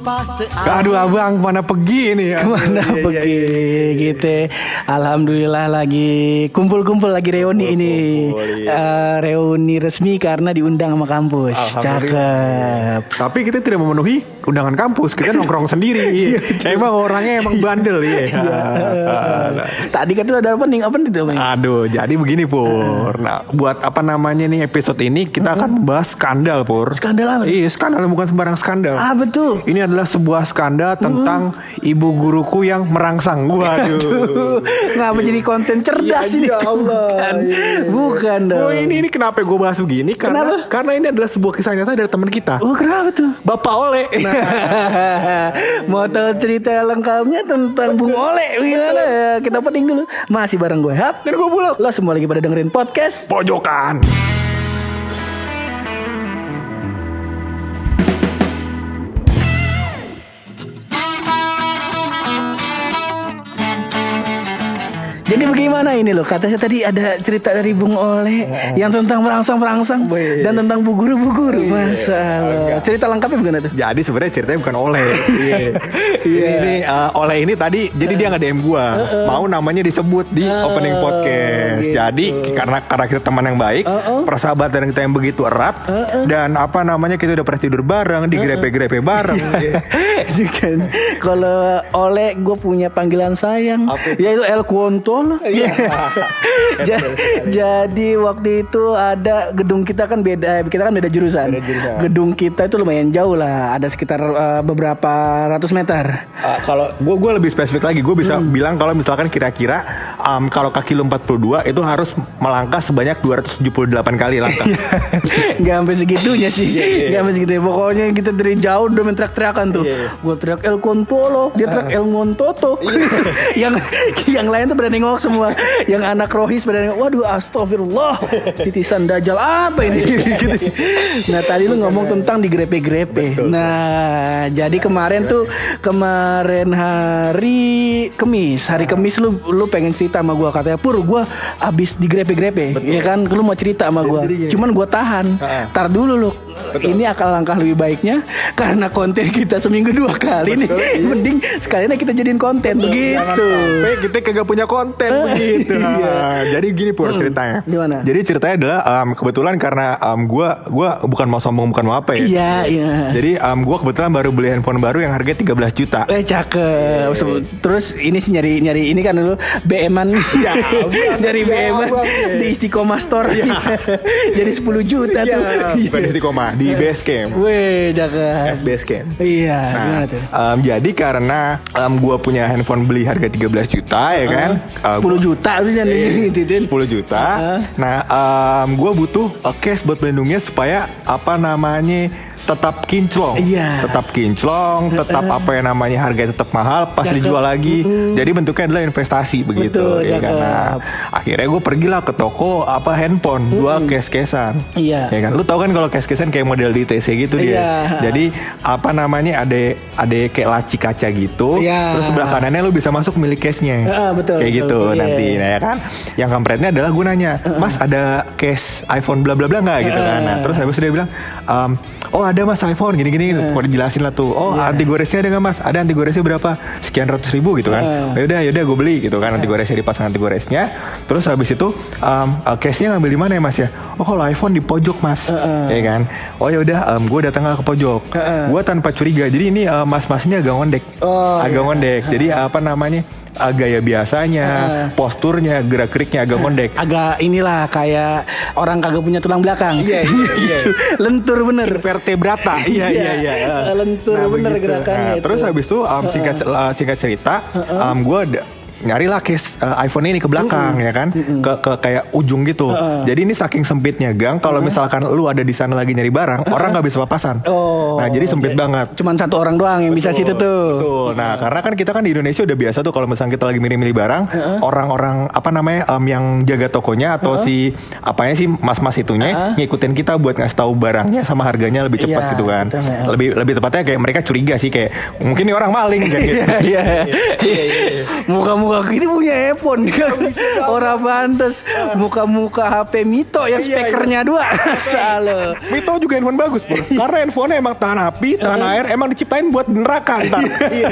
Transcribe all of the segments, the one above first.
Aduh abang mana pergi nih ya? Ke mana Iya, pergi iya, iya. gitu Alhamdulillah lagi kumpul-kumpul lagi reuni ini Kumpul-kumpul, iya. Eh, Reuni resmi karena diundang sama kampus Cakep Tapi kita tidak memenuhi undangan kampus, kita nongkrong sendiri. Iya. Emang orangnya emang bandel ya. Tadi kan ada opening Apa itu Bang? Aduh, jadi begini Pur. Nah, buat apa namanya nih episode ini kita akan membahas skandal Pur. Skandal apa? Iya, skandal bukan sembarang skandal. Ah betul Ini adalah sebuah skandal tentang ibu guruku yang merangsang. Waduh. Ngapa jadi konten cerdas Ya, ini ya Allah. Bukan, Iya. Bukan dong Oh ini ini kenapa gue bahas begini? Karena Kenapa? karena ini adalah sebuah kisah nyata dari teman kita. Oh kenapa tuh Bapak Ole. Nah, Mau tahu cerita lengkapnya tentang Bung Ole Gimana ya Kita opening dulu Masih bareng gue Hap dan gue bulog. Lo semua lagi pada dengerin podcast Pojokan. Jadi bagaimana ini loh? Katanya tadi ada cerita dari Bung Ole yang tentang merangsang-merangsang dan tentang bu guru bu guru. Masa lo. cerita lengkapnya bukan itu? Jadi sebenarnya ceritanya bukan Ole. Iya. Ini, ini uh, Ole ini tadi jadi dia nggak DM gua. Mau namanya disebut di opening podcast. gitu. Jadi karena karena kita teman yang baik, persahabatan kita yang begitu erat dan apa namanya kita udah pernah tidur bareng, digrepe-grepe bareng. Bukan. Kalau Ole gue punya panggilan sayang yaitu El Cuonto Iya. Ja- Jadi waktu itu ada gedung kita kan beda kita kan beda jurusan. Beda jurusan. Gedung kita itu lumayan jauh lah, ada sekitar eh, beberapa ratus meter. Uh, kalau gue gue lebih spesifik lagi, gue bisa bilang kalau misalkan kira-kira um, kalau kaki lu 42 itu harus melangkah sebanyak 278 kali langkah. Gak sampai segitunya sih. Gak sampai segitunya. Pokoknya kita dari jauh udah main teriak-teriakan tuh. Iya. Gue teriak El Contolo Dia teriak El Montoto. Yang yang lain tuh pada semua Yang anak rohis pada nengok Waduh astagfirullah. Titisan dajal apa ini? Gitu. Nah tadi lu ngomong tentang digrepe-grepe. Nah jadi kemarin tuh Kemarin hari Kemis Hari Kemis lu lu pengen cerita sama gue Katanya Pur gue abis digrepe-grepe. Ya kan? Lu mau cerita sama gue. Cuman gue tahan. Tar dulu lu Ini akan langkah lebih baiknya Karena konten kita seminggu dua kali nih iya. Mending sekalian kita jadiin konten Jangan Begitu sampai kita kagak punya konten begitu. Iya. Nah, jadi gini pur ceritanya. Gimana? Jadi ceritanya adalah um, kebetulan karena um, gua gua bukan mau sombong bukan mau apa ya. Iya iya Jadi um, gua kebetulan baru beli handphone baru yang harganya 13 juta. Eh cakep Se- Terus ini sih nyari nyari ini kan dulu BM-an Ya, Ya, BM-an ya. Di Istiqomah Store Jadi 10 juta tuh Iya, bukan di koma di base camp. Weh cakep S base camp. Iya Nah, gimana tuh um, jadi karena um, gua punya handphone beli harga 13 juta ya kan. Uh, 10 juta lu jangan gitu 10 juta. Heeh. Nah, um, gue butuh uh, cash buat melindunginya supaya apa namanya tetap kinclong, Iya. tetap kinclong, tetap apa yang namanya harga tetap mahal, pas Cakep. dijual lagi. Jadi bentuknya adalah investasi begitu. Betul, ya kan? Nah, akhirnya gue pergilah ke toko apa handphone, jual cash-cashan. Iya. Ya kan, lu tau kan kalau cash-cashan kayak model di TC gitu dia. Iya. Jadi apa namanya ada ada kayak laci kaca gitu. Iya. Terus sebelah kanannya lu bisa masuk milik cashnya. Heeh, betul, Kayak betul. gitu Iya. nanti. Nah ya kan Yang kampretnya adalah gue nanya Mas ada case iPhone bla bla bla nggak gitu kan Nah terus habis dia bilang "Em, Oh ada mas iPhone gini gini Pokoknya dijelasin lah tuh. Oh Iya. anti goresnya ada nggak mas? Ada anti goresnya berapa? Sekian ratus ribu gitu kan. Yaudah yaudah gue beli gitu kan Anti goresnya dipasang anti goresnya. Terus habis itu um, Case-nya ngambil di mana ya mas ya? Oh kalau iPhone di pojok mas. Ya kan? Oh yaudah um, gue datang ke pojok. Gue tanpa curiga. Jadi ini uh, mas-mas ini agak ngondek. Oh, Agak iya. ngondek. Jadi apa namanya uh, Gaya biasanya Posturnya Gerak geriknya agak ngondek agak inilah kayak orang kagak punya tulang belakang. Iya, iya, iya. Lentur bener. vertebrata. Iya iya iya. Iya, lentur bener gerakannya Nah, itu. terus habis itu um, singkat uh, singkat cerita, um, gue nyari lah case uh, iPhone ini ke belakang ya kan, ke ke kayak ujung gitu. Jadi ini saking sempitnya gang, kalau misalkan lu ada di sana lagi nyari barang, orang nggak bisa papasan. Oh, nah jadi sempit banget. Cuman satu orang doang yang bisa situ tuh. Betul. Nah, karena kan kita kan di Indonesia udah biasa tuh kalau misalnya kita lagi milih-milih barang, orang-orang apa namanya um, yang jaga tokonya atau si apanya sih mas-mas itunya ngikutin kita buat ngasih tahu barangnya sama harganya lebih cepat Iya, gitu kan. betul, ya. Lebih lebih tepatnya kayak mereka curiga sih kayak mungkin ini orang maling kayak gitu. Iya. Muka-muka muka ini punya iPhone Orang pantas muka-muka HP Mito yang Iya, spekernya dua. Salah. Mito juga handphone bagus bro. Karena handphone emang tahan api, tahan air Emang diciptain buat neraka ntar. Iya.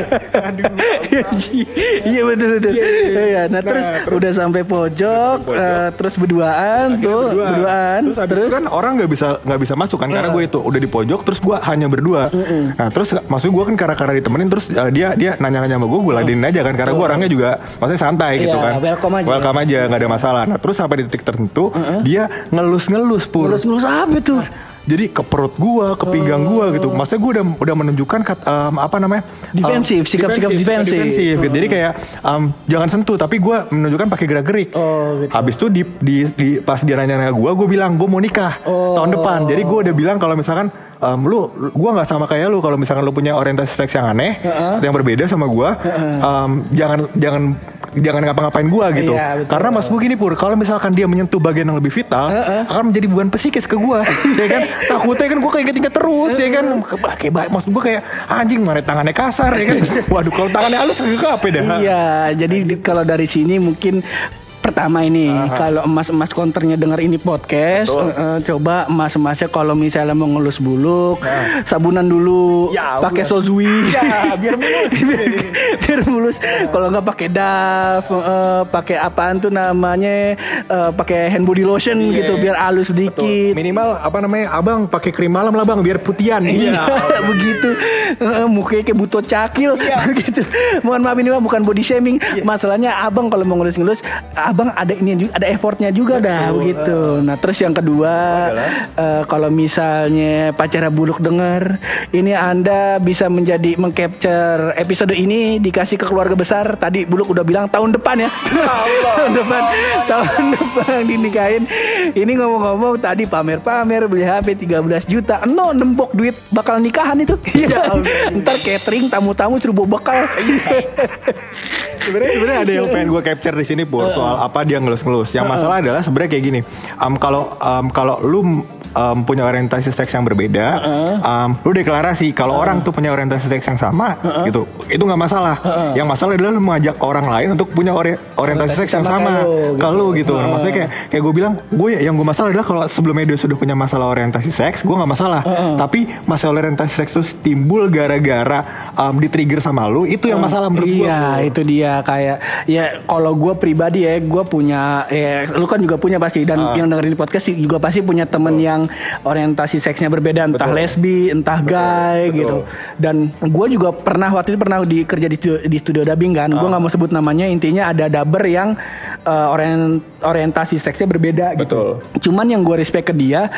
Iya. Betul betul. Iya, nah, terus udah sampai pojok, eh, terus berduaan tuh, berdua. berduaan. Terus, kan orang nggak bisa nggak bisa masuk kan karena gue itu udah di pojok terus gue hanya berdua. Nah terus maksud gue kan karena karena ditemenin terus uh, dia dia nanya-nanya sama gue gue ladenin aja kan karena gue orangnya juga maksudnya santai gitu Iya, kan. welcome aja. Welcome aja nggak ada masalah. Nah terus sampai di titik tertentu dia ngelus-ngelus pur. Ngelus-ngelus apa tuh? Jadi ke perut gua, ke pinggang gua gitu. Maksudnya gua udah udah menunjukkan kat, um, apa namanya? Defensif, Um, sikap-sikap defensif. defensif, gitu. Jadi kayak um, jangan sentuh, tapi gua menunjukkan pakai gerak-gerik. Oh, gitu. Habis itu di, di, di pas dia nanya-nanya gua, gua bilang gua mau nikah Oh. tahun depan. Jadi gua udah bilang kalau misalkan um, lu gua nggak sama kayak lu kalau misalkan lu punya orientasi seks yang aneh, yang berbeda sama gua, um, jangan jangan jangan ngapa-ngapain gua gitu. Iya, betul. Karena mas gini pur, kalau misalkan dia menyentuh bagian yang lebih vital, akan menjadi beban psikis ke gua, ya kan? Takutnya kan gua kayak inget terus, ya kan? Kayak baik, maksud gua kayak anjing mana tangannya kasar, ya kan? Waduh, kalau tangannya halus juga apa dah? Iya, jadi di- kalau dari sini mungkin pertama ini kalau emas-emas konternya dengar ini podcast Betul. eh, coba emas-emasnya kalau misalnya mau ngelus buluk sabunan dulu Ya, pakai sozui Ya, biar mulus. biar, biar mulus kalau nggak pakai daf eh, pakai apaan tuh namanya eh, pakai hand body lotion Iya. gitu biar halus sedikit Minimal apa namanya? Abang pakai krim malam lah bang, biar putihan. Iya, begitu. Eh, mukanya kayak butuh cakil gitu. Mohon maaf ini mah bukan body shaming. Masalahnya abang kalau mau ngelus-ngelus, abang ada ini juga, ada effortnya juga dah begitu. Nah terus yang kedua, eh, kalau misalnya pacara buluk dengar, ini anda bisa menjadi mengcapture episode ini dikasih ke keluarga besar. Tadi buluk udah bilang tahun depan ya. tahun depan, tahun depan dinikahin. Ini ngomong-ngomong tadi pamer-pamer beli HP 13 juta. No nembok duit bakal nikahan itu. Iya. Ntar catering tamu-tamu suruh bawa bekal. Sebenarnya sebenarnya ada yang pengen gue capture di sini pur soal apa dia ngelus-ngelus. Yang masalah adalah sebenarnya kayak gini. Um, kalau um, kalau lu um, punya orientasi seks yang berbeda, um, lu deklarasi kalau orang tuh punya orientasi seks yang sama, gitu, itu nggak masalah. Yang masalah adalah lu mengajak orang lain untuk punya ori- orientasi seks yang sama sama ke lu gitu. Nah, maksudnya kayak kayak gue bilang, gue yang gue masalah adalah kalau sebelumnya dia sudah punya masalah orientasi seks, gue nggak masalah. Tapi masalah orientasi seks itu timbul gara-gara um, di trigger sama lu, itu yang masalah menurut gue. Iya, itu dia kayak ya kalau gue pribadi ya, gue punya ya lu kan juga punya pasti dan Ah. yang dengerin podcast sih juga pasti punya temen yang orientasi seksnya berbeda, entah Betul. lesbi, entah gay betul. gitu. Dan gue juga pernah waktu itu pernah di kerja di studio, di studio dubbing kan. Ah. Gue nggak mau sebut namanya, intinya ada dubber yang eh, orient, orientasi seksnya berbeda gitu. Betul. Cuman yang gue respect ke dia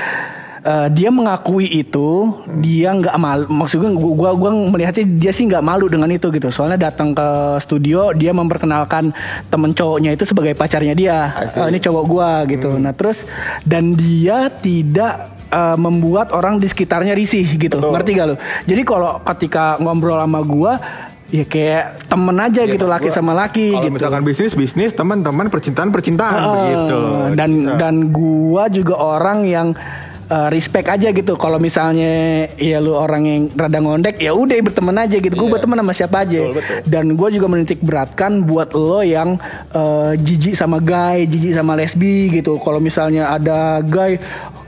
eh, dia mengakui itu dia nggak malu maksudnya gua gua, gua melihatnya dia sih nggak malu dengan itu gitu soalnya datang ke studio dia memperkenalkan temen cowoknya itu sebagai pacarnya dia. Eh, ini cowok gua gitu nah terus dan dia tidak eh, membuat orang di sekitarnya risih gitu Betul. ngerti gak lo jadi kalau ketika ngobrol sama gua ya kayak temen aja gitu laki Gua- sama laki Kalau gitu misalkan bisnis bisnis teman-teman percintaan percintaan Heeh. begitu. Dan Bisa. dan gua juga orang yang uh, respect aja gitu. Kalau misalnya ya lu orang yang rada ngondek ya udah berteman aja gitu. Gue berteman sama siapa aja. Betul, betul. Dan gua juga menitik beratkan buat lo yang uh, jijik sama guy, jijik sama lesbi gitu. Kalau misalnya ada guy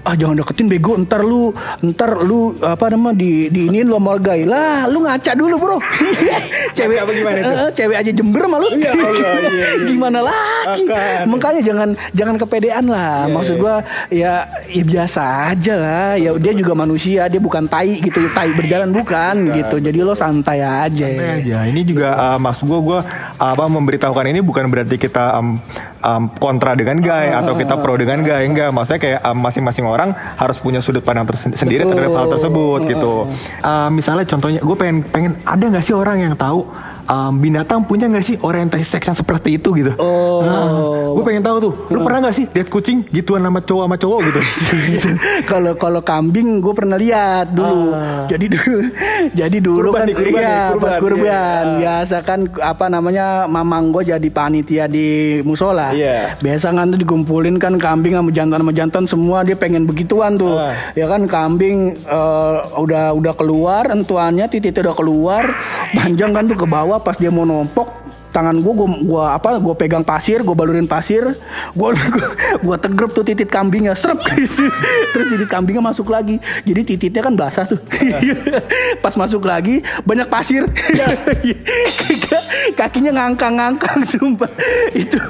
ah jangan deketin bego. Ntar lu ntar lu apa nama di di iniin lo mau guy lah lu ngaca dulu bro. Cewek apa gimana itu? Eh, cewek aja jember malu Ya Allah, iya, iya. gimana lagi? Akan. makanya jangan jangan kepedean lah. Iya, maksud gua ya ya biasa aja lah. Ya dia juga manusia. Dia bukan tai gitu. Tai berjalan bukan gitu. jadi lo santai aja. Santai aja. Ini juga uh, mas gue gue apa memberitahukan ini bukan berarti kita um, um, kontra dengan gay atau kita pro dengan gay enggak. Maksudnya kayak um, masing-masing orang harus punya sudut pandang tersen- sendiri Betul. terhadap hal tersebut gitu. Uh, misalnya contohnya gue pengen pengen ada nggak sih orang yang tahu um, binatang punya nggak sih orientasi seks yang seperti itu gitu? Oh. Gue pengen tahu tuh. Lu pernah nggak sih lihat kucing gituan sama cowok sama cowok gitu? kalau kalau kambing gue pernah lihat dulu Ah. jadi dulu jadi dulu Kurban kan nih, kurban iya nih, kurban, pas kurban iya. biasa kan apa namanya mamang gue jadi panitia di musola Iya. biasa kan tuh dikumpulin kan kambing sama jantan sama jantan semua dia pengen begituan tuh Ah. ya kan kambing eh, udah udah keluar entuannya titiknya udah keluar panjang kan tuh ke bawah pas dia mau nompok tangan gue gue gua apa gue pegang pasir gue balurin pasir gue gue tegrep tuh titit kambingnya serep. Gitu. terus titit kambingnya masuk lagi. Jadi tititnya kan basah tuh. Pas masuk lagi banyak pasir. Kakinya ngangkang-ngangkang sumpah. Itu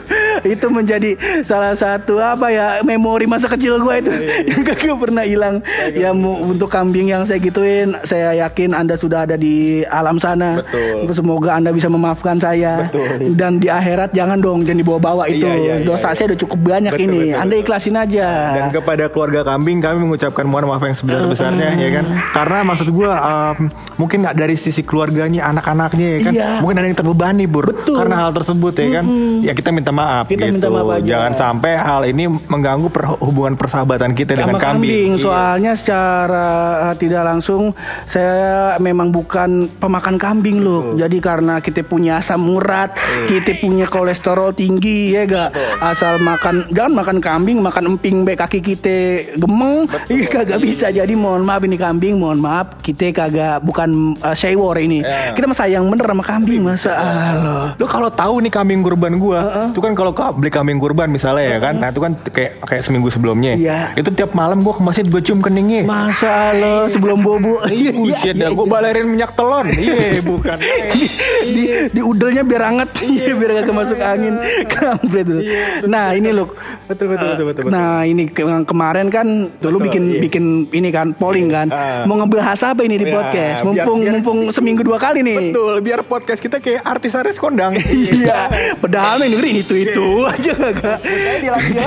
itu menjadi salah satu apa ya memori masa kecil gue itu. Yang kagak pernah hilang. Ya untuk kambing yang saya gituin saya yakin anda sudah ada di alam sana. Betul. semoga anda bisa memaafkan saya dan di akhirat jangan dong jangan dibawa-bawa itu Iya, iya, iya, dosa iya. saya udah cukup banyak Betul, ini betul, anda ikhlasin aja Dan kepada keluarga kambing kami mengucapkan mohon maaf yang sebesar-besarnya ya kan. Karena maksud gua um, mungkin nggak dari sisi keluarganya, anak-anaknya ya kan. Iya. Mungkin ada yang terbebani, Bur. Betul. Karena hal tersebut ya kan. Ya kita minta maaf Kita gitu. minta maaf aja. Jangan sampai hal ini mengganggu hubungan persahabatan kita dengan sama kambing. kambing. Iya. Soalnya secara uh, tidak langsung saya memang bukan pemakan kambing loh. Jadi karena kita punya asam urat, Iya. kita punya kolesterol tinggi ya gak. Asal makan jangan makan kambing, makan emping be kaki kita gemeng, iya kagak bisa. Jadi mohon maaf ini kambing, mohon maaf kita kagak bukan uh, shaywar ini. Iya. Kita mah sayang bener sama kambing masa Allah. Lu kalau tahu nih kambing kurban gua, itu kan kalau ka- beli kambing kurban misalnya ya kan, nah itu kan kayak kayak seminggu sebelumnya. Iya. Itu tiap malam gua ke masjid gua cium keningnya. Masa Allah sebelum bobo. Iya, bullshit dah. Gua balerin minyak telon. Iya, bukan. di, di, di udelnya biar hangat iya biar gak masuk angin kampret tuh. nah ini loh Betul, betul, betul, betul, betul. nah ini ke- kemarin kan dulu Betul, bikin iya. bikin ini kan polling kan Ah. mau ngebahas apa ini di Ya, podcast mumpung biar- mumpung seminggu dua kali nih Betul, biar podcast kita kayak artis-artis kondang. Iya, padahal dengerin itu itu aja kagak.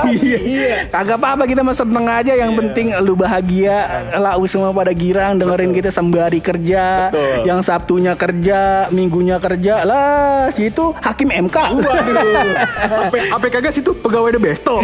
Iya, kagak apa-apa kita mah seneng aja. Yang penting lu bahagia, lau semua pada girang dengerin kita sembari kerja. Yang Sabtunya kerja, Minggunya kerja. Lah, situ hakim MK. Waduh. Sih tuh pegawai The Besto.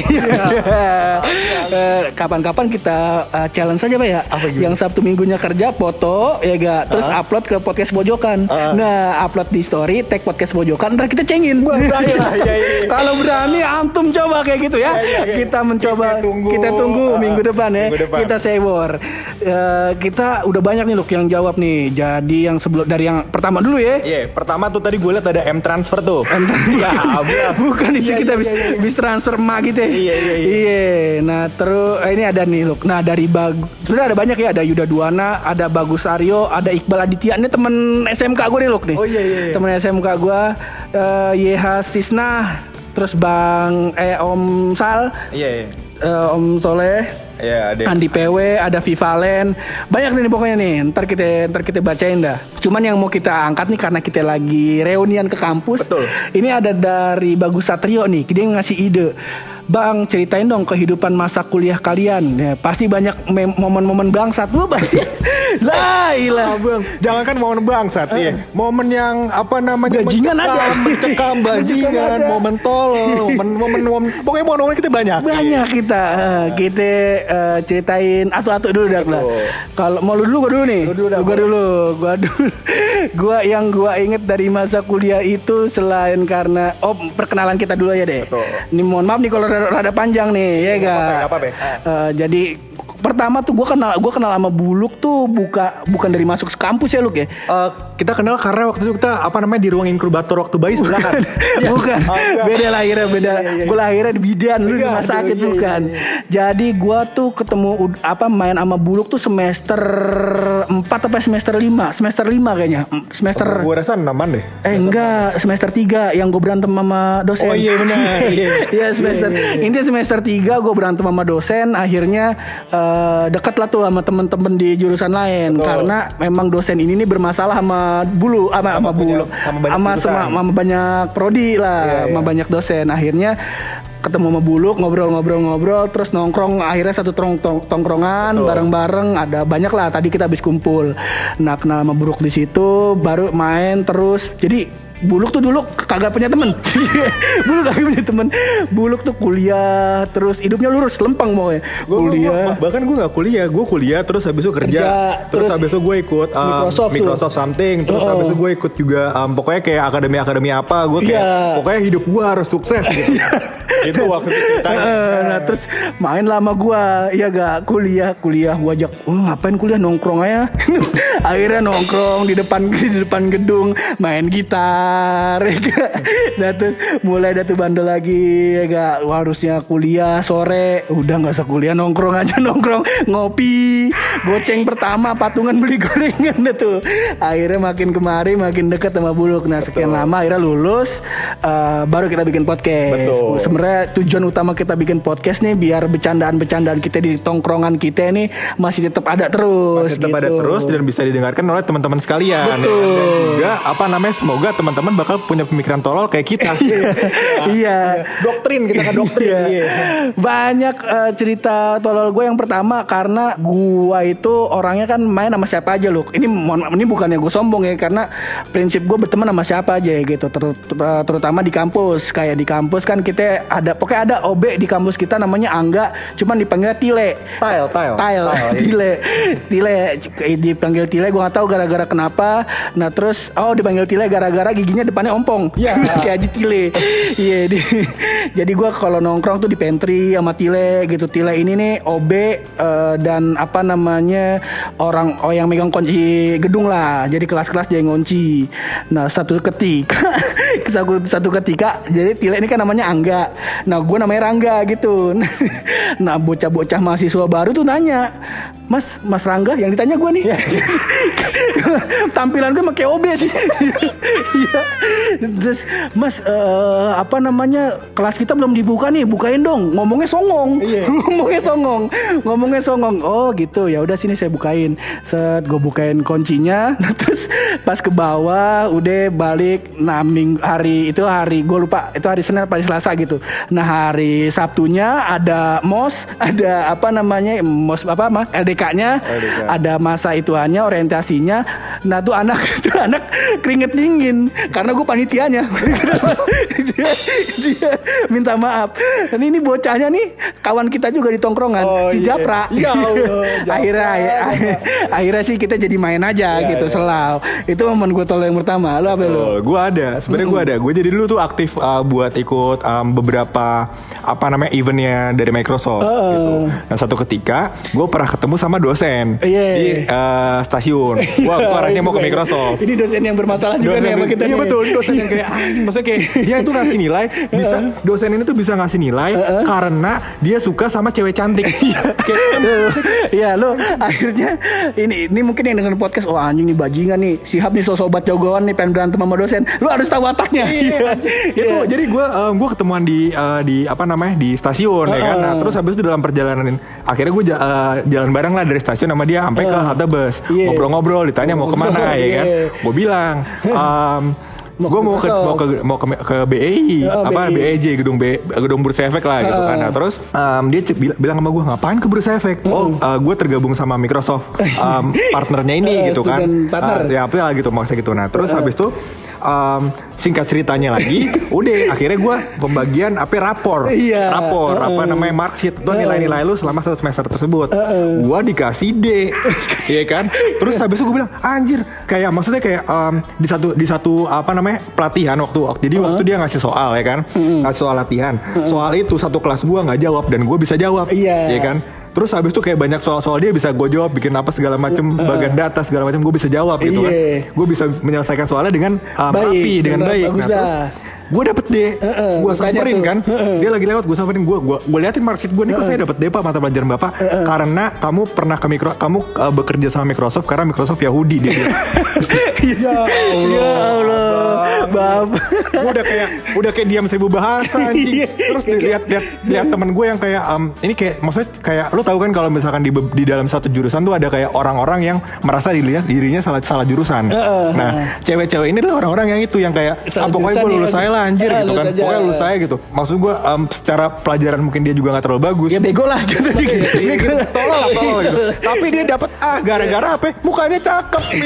Eh, Kapan-kapan kita eh, challenge saja pak ya. Apa? Yang Sabtu Minggunya kerja foto ya gak, terus upload ke podcast pojokan. Ah. Nah, upload di story, tag podcast pojokan, ntar kita cengin. Iya, iya, iya. Kalau berani antum coba kayak gitu ya. Iya, iya, iya. Kita mencoba Kita tunggu. kita tunggu minggu depan ya. minggu depan. Kita sewor. Eh, kita udah banyak nih loh yang jawab nih. Jadi yang sebelum dari yang pertama dulu ya. Iya, pertama tuh tadi gue liat ada M transfer tuh. Iya, bukan. Bukan itu Iya, kita iya, bis, iya, iya. bis transfer emak gitu ya. Iya, iya, iya. Iya. Nah terus eh, ini ada nih loh. Nah dari bag, sebenarnya ada banyak ya. Ada Yuda Duana, ada Bagus Aryo, ada Iqbal Aditya. Ini temen SMK gue nih loh nih. Oh, iya, iya, iya. Temen SMK gue. eh YH Sisna. Terus Bang eh Om Sal, Iya, iya. eh, Om Soleh. Iya, ada. Andi PW, ada Vivalen, banyak nih pokoknya nih. Ntar kita ntar kita bacain dah. Cuman yang mau kita angkat nih karena kita lagi reunian ke kampus. Betul. Ini ada dari Bagus Satrio nih, dia ngasih ide. Bang, ceritain dong kehidupan masa kuliah kalian. Ya, pasti banyak momen-momen bangsat lu, Bang. lah, ilah. Abang, jangan kan momen bangsat ya. Momen yang apa namanya Bajingan mencekam, ada. mencekam bajingan, ada. momen tolol, momen momen, momen pokoknya momen-momen kita banyak. Banyak kita Eh, kita eh, ceritain atu-atu dulu dak lah. Kalau mau lu dulu gua dulu nih. Lu dulu dah, gua Bang. dulu, gua dulu. gua yang gua inget dari masa kuliah itu selain karena oh perkenalan kita dulu ya deh. Betul. Ini mohon maaf nih kalau rada, rada panjang nih ya Nggak ga. apa-apa. Eh, jadi pertama tuh gua kenal gua kenal sama Buluk tuh buka bukan dari masuk kampus ya Luk ya. Eh, kita kenal karena waktu itu kita apa namanya di ruang inkubator waktu bayi sebelahan. Iya. bukan Oh, enggak. beda lahirnya beda Iya, iya, iya. gue lahirnya di bidan lu di Iya, rumah sakit iya, bukan iya, jadi gua tuh ketemu apa main sama buluk tuh semester 4 apa semester 5 semester 5 kayaknya semester Gue rasa enaman deh. Eh enggak, semester 3 yang gue berantem sama dosen. Oh, iya, benar. Iya. Iya, semester. Intinya semester 3 gue berantem sama dosen, akhirnya eh, deket lah tuh sama temen-temen di jurusan lain. Betul. karena memang dosen ini nih bermasalah sama bulu sama sama, bulu. sama banyak sama sama, sama banyak prodi lah, Iya, sama iya. banyak dosen. Akhirnya ketemu sama buluk ngobrol-ngobrol-ngobrol terus nongkrong. Akhirnya satu tong tong- tongkrongan bareng-bareng. Ada banyak lah tadi kita habis kumpul. Nah kenal sama buluk di situ baru main terus. Jadi Buluk tuh dulu kagak punya temen Buluk kagak punya temen Buluk tuh kuliah Terus hidupnya lurus Lempeng mau ya Gua, gua- Kuliah gua- bahkan gue gak kuliah, gue kuliah terus habis itu kerja, Kerja, terus, terus habis itu gue ikut um, Microsoft Microsoft, tuh. something, terus Oh. habis itu gue ikut juga um, pokoknya kayak akademi akademi apa, gue kayak Iya. pokoknya hidup gue harus sukses gitu. itu waktu itu. Eh, nah terus main lama gua ya gak kuliah kuliah gua ajak oh, ngapain kuliah nongkrong aja akhirnya nongkrong di depan di depan gedung main gitar kelar ya gak? Nah terus mulai dah tuh bandel lagi ya gak? Wah, harusnya kuliah sore udah nggak usah kuliah nongkrong aja nongkrong ngopi goceng pertama patungan beli gorengan dah tuh akhirnya makin kemari makin deket sama buluk nah sekian lama akhirnya lulus eh, baru kita bikin podcast Betul. sebenarnya tujuan utama kita bikin podcast nih biar bercandaan-bercandaan kita di tongkrongan kita ini masih tetap ada terus Masih tetap ada gitu. terus dan bisa didengarkan oleh teman-teman sekalian. ya kan? Betul. Dan juga apa namanya semoga teman-teman bakal punya pemikiran tolol kayak kita. iya doktrin kita kan doktrin. Iya. Iya. Banyak eh, cerita tolol gue yang pertama karena gua itu orangnya kan main sama siapa aja loh. Ini ini bukannya gue sombong ya karena prinsip gue berteman sama siapa aja ya gitu. Ter- ter- terutama di kampus. Kayak di kampus kan kita ada pokoknya ada OB di kampus kita namanya Angga, cuman dipanggilnya Tile. Tile, tile. Tile, Tile, iya. Tile, dipanggil Tile, gue nggak tahu gara-gara kenapa. Nah terus, oh dipanggil Tile gara-gara giginya depannya ompong. Iya. Kayak Haji Tile. Iya, di- jadi gue kalau nongkrong tuh di pantry sama Tile gitu. Tile ini nih OB eh, dan apa namanya orang oh yang megang kunci gedung lah. Jadi kelas-kelas dia yang ngunci. Nah satu ketika, satu, satu ketika, jadi Tile ini kan namanya Angga. Nah gue namanya Rangga gitu. nah bocah-bocah mahasiswa baru tuh nanya, Mas, Mas Rangga yang ditanya gue nih. Tampilan gue pakai OB sih. Terus Mas eh, apa namanya kelas kita belum dibuka nih, bukain dong. Ngomongnya songong. Ngomongnya songong. Ngomongnya songong. Oh gitu. Ya udah sini saya bukain. Set gue bukain kuncinya. Nah, terus pas ke bawah udah balik nah ming hari itu hari gue lupa itu hari Senin apa hari Selasa gitu. Nah hari Sabtunya ada mos, ada apa namanya mos apa mah LDK-nya, LDK. ada masa ituannya orientasinya. Nah tuh anak tuh anak keringet dingin karena gue panitianya. dia, dia minta maaf. Dan ini bocahnya nih kawan kita juga di tongkrongan Oh, si iya. Japra. Ya Allah, Japra. akhirnya akhirnya, akhirnya sih kita jadi main aja Iya, gitu iya. selau. Itu momen gue tolong yang pertama. Lu apa lu? Oh, gue ada, sebenarnya gue ada. Gue jadi dulu tuh aktif uh, buat ikut um, beberapa apa namanya eventnya dari Microsoft. Gitu. Nah satu ketika gue pernah ketemu sama dosen Iya. di uh, stasiun. Wah, gue arahnya mau ke Microsoft. Ini dosen yang bermasalah juga nih sama kita iya nih. betul, dosen yang kayak anjing, maksudnya kayak dia itu ngasih nilai, bisa dosen ini tuh bisa ngasih nilai karena dia suka sama cewek cantik. Kayak, Iya lo akhirnya ini ini mungkin yang dengan podcast oh anjing nih bajingan nih sihab nih sosok sobat jagoan nih pengen berantem sama dosen. Lu harus tahu wataknya. Iya, itu jadi gue gue ketemuan di eh, di apa namanya di stasiun ya kan. Nah, terus habis itu dalam perjalanan akhirnya gue jalan bareng lah dari stasiun sama dia sampai ke halte bus. Iya. Ngobrol-ngobrol ditanya mau ke mana ya kan. Gue bilang Mau gue mau ke mau ke mau ke, ke BEI Oh, apa BEI. BEJ gedung B, gedung Bursa Efek lah gitu kan. Nah, terus em, dia bil- bilang sama gue ngapain ke Bursa Efek? Oh, gue tergabung sama Microsoft em, partnernya ini Eh, gitu kan. student partner. Ah, ya apa lah gitu maksudnya gitu. Nah, terus habis itu em, singkat ceritanya lagi, udah akhirnya gue pembagian apa rapor, Iya. rapor Uh-uh. apa namanya marksheet itu nilai-nilai lu selama satu semester tersebut. Gua dikasih D, iya kan? Terus habis itu gue bilang anjir, kayak maksudnya kayak em, di satu di satu apa namanya pelatihan waktu jadi waktu dia ngasih soal ya kan, ngasih soal latihan, soal itu satu kelas gua nggak jawab dan gue bisa jawab, Iya. iya kan? Terus habis itu kayak banyak soal-soal dia bisa gue jawab, bikin apa segala macem, bagian data segala macam gue bisa jawab gitu kan. Iya. Gue bisa menyelesaikan soalnya dengan uh, Baik, rapi, dengan baik. bagus Nah, terus. Gue dapet D, Heeh, gue gua tanya samperin tuh. kan, dia lagi lewat gue samperin. Gue, gue gue liatin marksheet gue nih kok saya dapet D pak? Mata pelajaran bapak, karena kamu pernah ke mikro, kamu uh, bekerja sama Microsoft karena Microsoft Yahudi dia. ya ya Allah bapak. Gue udah kayak udah kayak diam seribu bahasa anjing. Iya. Terus lihat lihat lihat teman gue yang kayak um, ini kayak maksudnya kayak lu tahu kan kalau misalkan di di dalam satu jurusan tuh ada kayak orang-orang yang merasa dirinya dirinya salah salah jurusan. Nah, cewek-cewek ini adalah orang-orang yang itu yang kayak Salah ah, pokoknya gue lulus saya lah anjir Ah, gitu kan. aja. Pokoknya lulus saya gitu. Maksud gue um, secara pelajaran mungkin dia juga nggak terlalu bagus. ya bego lah gitu sih bego lah Tolol lah tolol gitu. Tapi dia dapat ah gara-gara apa? Mukanya cakep nih.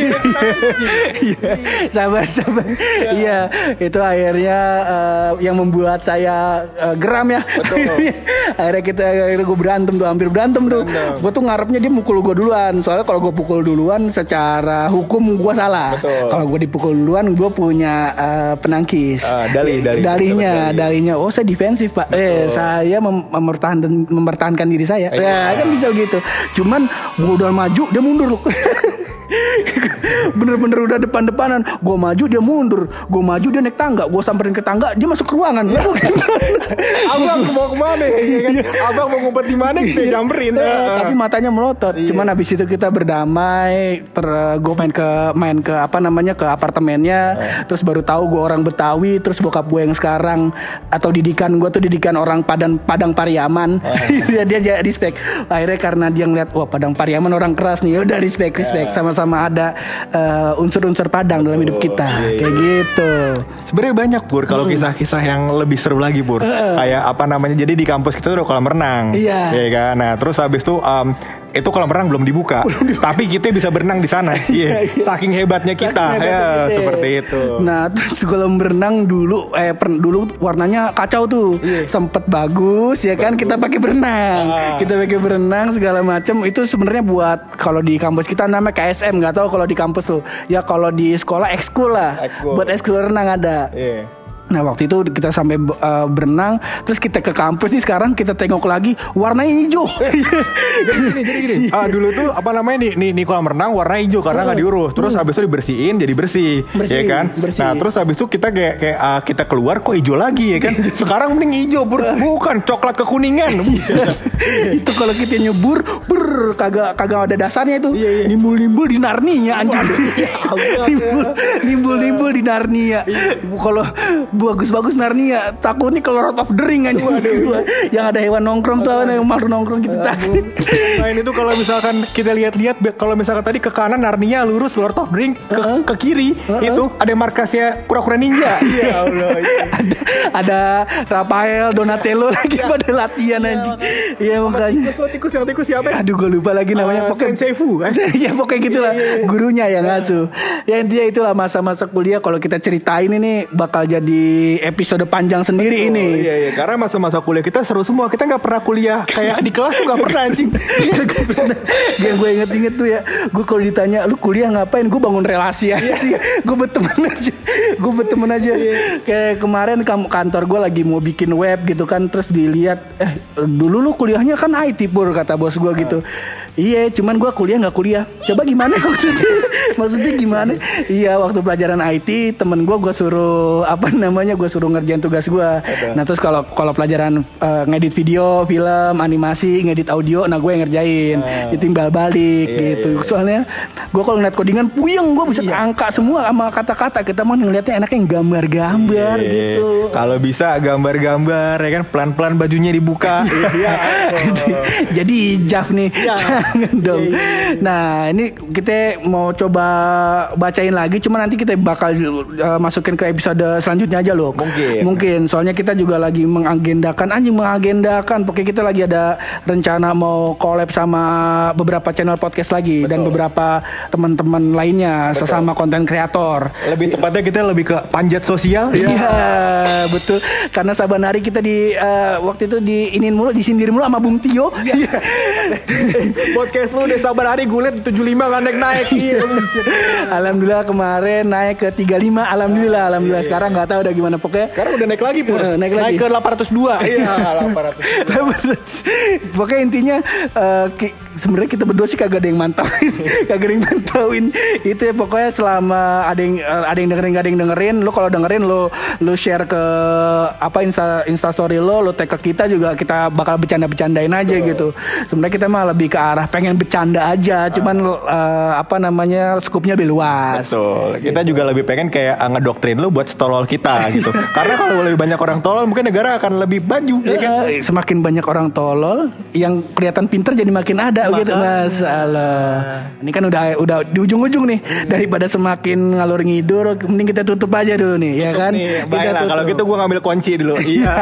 Iya, sabar sabar. Iya, itu akhirnya eh, yang membuat saya eh, geram ya. akhirnya kita akhirnya gue berantem tuh, hampir berantem tuh. Gue tuh ngarepnya dia mukul gue duluan. Soalnya kalau gue pukul duluan, secara hukum gue salah. Kalau gue dipukul duluan, gue punya eh, penangkis. Ah, dali, dali. Dalinya, dalinya. Oh, saya defensif pak. Eh, saya mem- mempertahankan mempertahankan diri saya. Iya. Ya kan bisa gitu. Cuman gue udah maju, dia mundur loh. Bener-bener udah depan-depanan. Gue maju dia mundur. Gue maju dia naik tangga. Gue samperin ke tangga dia masuk ke ruangan. Abang mau ke mana ya kan? Abang mau ngumpet di mana kita nyamperin. Eh, tapi matanya melotot. Cuman habis itu kita berdamai. Ter, gue main ke main ke apa namanya ke apartemennya. Terus baru tahu gue orang Betawi. Terus bokap gue yang sekarang atau didikan gue tuh didikan orang Padang Padang Pariaman. dia dia dia respect. Akhirnya karena dia ngeliat wah Padang Pariaman orang keras nih. Ya udah respect respect. Sama-sama ada eh, unsur-unsur Padang dalam hidup kita. Kayak gitu. Sebenarnya banyak pur kalau kisah-kisah yang lebih seru lagi pur. Kayak apa namanya? Jadi di kampus kita tuh ada kolam renang. Iya. Ya kan. Nah terus habis itu em, itu kolam renang belum dibuka. Tapi kita bisa berenang di sana. Iya. Saking hebatnya kita. Saking ya hebatnya kita. seperti itu. Nah terus kolam berenang dulu eh per- dulu warnanya kacau tuh, sempet bagus ya kan kita pakai berenang, Ah. kita pakai berenang segala macam itu sebenarnya buat kalau di kampus kita namanya KSM nggak tahu kalau di kampus tuh ya kalau di sekolah ekskul lah, Ekskul. buat ekskul renang ada. Iya. Nah waktu itu kita sampai uh, berenang Terus kita ke kampus nih sekarang kita tengok lagi Warnanya hijau jadi gini, jadi gini. Ah, dulu tuh apa namanya nih, nih, nih kolam renang warna hijau karena nggak diurus. Terus habis itu dibersihin jadi bersih, Bersih, ya kan? bersih. Nah, terus habis itu kita kayak kayak ah, kita keluar kok hijau lagi ya kan? Sekarang mending hijau, Bur. bukan coklat kekuningan. itu kalau kita nyebur ber kagak kagak ada dasarnya itu Iya, iya. nimbul-nimbul di Narnia anjir nimbul nimbul nimbul di Narnia kalau bagus-bagus Narnia. Takutnya kalau Lord of the Ring anjir yang ada hewan nongkrong tuh ada yang makhluk nongkrong gitu takut Nah ini tuh kalau misalkan kita lihat-lihat kalau misalkan tadi ke kanan Narnia lurus Lord of the Ring ke, ke kiri itu ada markasnya kura-kura ninja. Iya Allah. ada ada Rafael Donatello lagi pada latihan anjir iya makanya. Tikus, tikus yang tikus siapa? ya? Aduh gue lupa lagi namanya. Eh, pokoknya Sensei Fu, ya pokoknya gitulah gurunya yang ngasuh. Ya intinya itulah masa-masa kuliah. Kalau kita ceritain ini bakal jadi episode panjang sendiri Oh, ini. iya iya. Karena masa-masa kuliah kita seru semua. Kita nggak pernah kuliah. Kayak di kelas tuh nggak pernah anjing. Yang gue inget-inget tuh ya Gue kalau ditanya Lu kuliah ngapain? Gue bangun relasi aja sih. Gue berteman aja. Gue berteman aja. Kayak kemarin kam- kantor gue lagi mau bikin web gitu kan. Terus dilihat Eh dulu lu kuliahnya kan IT pur Kata bos gue gitu Iya cuman gue kuliah nggak kuliah. Coba gimana maksudnya? Maksudnya gimana? Iya waktu pelajaran IT Temen gue gue suruh Apa namanya Gue suruh ngerjain tugas gue Nah terus kalau kalau pelajaran eh, ngedit video Film Animasi Ngedit audio Nah gue yang ngerjain. Ditimbal balik gitu. Soalnya gue kalau ngeliat codingan Puyeng gue bisa angka semua Sama kata-kata. Kita mah ngeliatnya enaknya yang gambar-gambar Iya. gitu. Kalau bisa gambar-gambar ya kan? Pelan-pelan bajunya dibuka. Iya. Jadi Jaf nih Jangan dong. Nah ini kita mau coba bacain lagi Cuma nanti kita bakal uh, masukin ke episode selanjutnya aja loh. Mungkin. Mungkin. Soalnya kita juga lagi mengagendakan Anjing mengagendakan. Pokoknya kita lagi ada rencana mau collab sama beberapa channel podcast lagi Dan beberapa teman-teman lainnya Sesama konten kreator. Lebih tepatnya kita lebih ke panjat sosial. Iya betul. Karena saban hari kita di eh, waktu itu diinin mulu disindir mulu sama Bung Tio. Iya. Podcast lu udah sabar hari gue liat 75 nggak naik-naik. Iya. alhamdulillah kemarin naik ke 35 alhamdulillah alhamdulillah sekarang nggak tahu udah gimana pokoknya Sekarang udah naik lagi pur. Eh, naik lagi. ke 802. Iya 802. Pokoknya intinya ki- sebenarnya kita berdua sih kagak ada yang mantauin, kagak ada yang mantauin. Itu ya pokoknya selama ada yang eh, ada yang dengerin gak ada yang dengerin, lu kalau dengerin lu lu share ke apa insta insta story lo, lu tag ke kita juga kita bakal bercanda-bercandain aja gitu. Sebenarnya kita mah lebih ke arah pengen bercanda aja, cuman eh, apa namanya skupnya lebih luas. Betul. Kita juga lebih pengen kayak uh, ngedoktrin lu buat stolol kita gitu. Karena kalau lebih banyak orang tolol mungkin negara akan lebih baju ya kan. Eh, semakin banyak orang tolol yang kelihatan pinter jadi makin ada gitu masalah ini kan udah udah di ujung-ujung nih daripada semakin ngalur ngidur mending kita tutup aja dulu nih ya kan Nih, baiklah kalau tutup. gitu gua ngambil kunci dulu. Iya.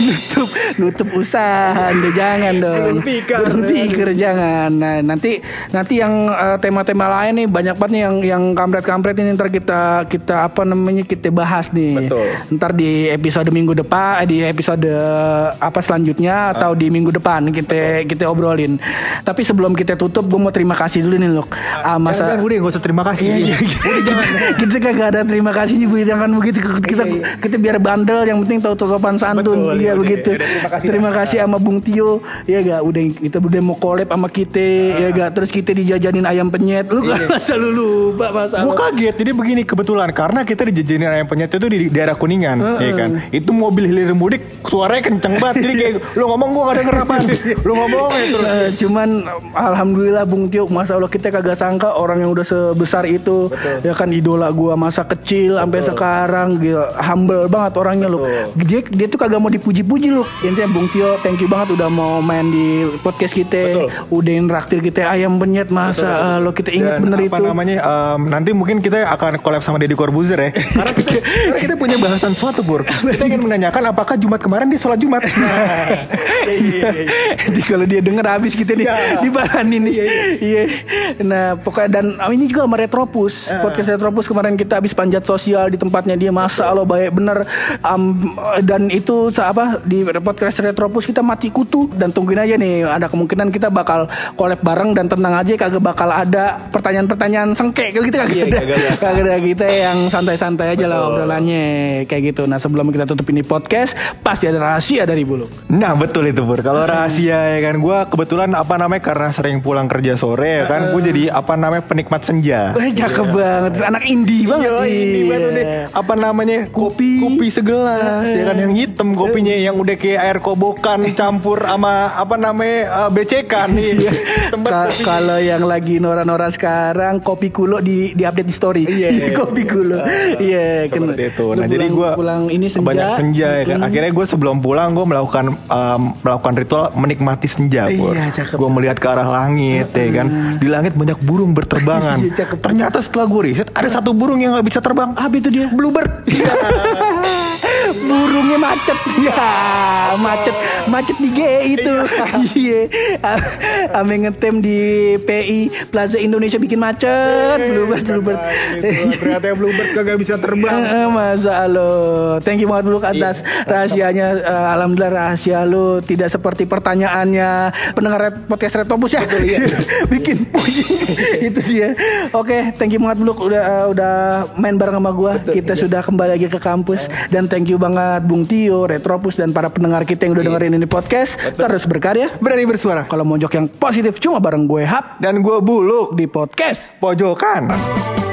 nutup nutup usaha jangan dong Berhenti, Kar. berhenti Kar, jangan. Nah nanti nanti yang eh, tema-tema lain nih banyak banget nih yang yang kampret-kampret ini ntar kita kita apa namanya kita bahas nih. Betul. ntar di episode minggu depan eh, di episode apa selanjutnya atau di minggu depan kita kita obrolin. Tapi sebelum kita tutup gue mau terima kasih dulu nih loh. Ah, masa Jangan, udah gak usah terima kasih. Iya, Udah jangan. kita kagak ada terima kasih Bu jangan begitu. Kita kita biar bandel yang penting tahu sopan santun. Betul, iya iya, begitu. iya, terima kasih. terima kasih sama Bung Tio. Ya gak udah kita udah mau collab sama kita ya gak? Terus kita dijajanin ayam penyet. Lu kan masa lu lupa masa Gue kaget jadi begini kebetulan karena kita dijajanin ayam penyet itu di daerah kuningan, ya kan. Itu mobil hilir mudik suaranya kenceng banget. jadi kayak lu ngomong gue gak denger apaan. Lu ngomong ya terus. Eh, cuman alhamdulillah Bung Tio masa Allah kita kagak sangka orang yang udah sebesar itu. Ya kan idola gua masa kecil sampai sekarang gila, humble banget orangnya loh. Dia dia tuh kagak mau dipuji-puji loh. Intinya Bung Tio thank you banget udah mau main di podcast kita udah nraktir kita ayam penyet masa eh, lo kita inget Dan bener apa itu? namanya em, nanti mungkin kita akan collab sama Deddy Corbuzier ya. Karena kita, karena kita punya bahasan suatu Pur kita ingin menanyakan apakah Jumat kemarin dia sholat Jumat? Jadi kalau dia denger habis kita nih dibalanin nih. Iya. Nah, pokoknya dan ah, ini juga sama Retropus. Podcast Retropus kemarin kita habis panjat sosial di tempatnya dia. Masa Allah baik bener. Am, dan itu apa di podcast Retropus kita mati kutu. Dan tungguin aja nih ada kemungkinan kita bakal collab bareng dan tenang aja kagak bakal ada pertanyaan-pertanyaan sengke kalau kita kagak ada. Kagak ada kita yang santai-santai aja lah obrolannya kayak gitu. Nah, sebelum kita tutup ini podcast pasti ada rahasia dari Buluk. Nah betul itu Pur Kalau rahasia ya kan Gue kebetulan apa namanya Karena sering pulang kerja sore ya kan Gue jadi apa namanya Penikmat senja Wah cakep banget Anak indie banget Yo, Iya. banget deh. Apa namanya? Kopi. Kopi segelas ya kan yang hitam kopinya yang udah kayak air kobokan campur sama apa namanya? eh, becekan nih. Tempat Ka- kopi. Kalau yang lagi nora-nora sekarang Kopi kulo di, di update di story Iya. Kopi kulo Iya kan. Seperti itu. Nah, jadi pulang- gue Pulang ini senja banyak senja ya kan. Akhirnya gue sebelum pulang gue melakukan em, melakukan ritual menikmati senja. Iya, cakep. Gue melihat ke arah langit ya kan. Di langit banyak burung berterbangan. Iya, cakep. Ternyata setelah gue riset ada satu burung yang nggak bisa terbang. Apa itu dia? Bluebird. Burungnya macet. Ya macet. Macet di GI itu. Iya. Ame ngetem di PI Plaza Indonesia bikin macet. Bluebird bluebird. Ternyata Bluebird kagak bisa terbang. Eh, Masa lo Thank you banget dulu atas rahasianya. Eh, Alhamdulillah rahasia lo Tidak seperti pertanyaannya. Pendengar podcast Retopus ya? Bikin pusing. Itu dia. Oke thank you banget dulu Udah eh, udah main bareng sama gua. Kita sudah kembali lagi ke kampus. Dan thank you banget Bung Tio Retropus Dan para pendengar kita yang udah dengerin ini podcast Terus berkarya. Berani bersuara. Kalau mojok yang positif Cuma bareng gue Hap Dan gue buluk. Di podcast. Pojokan.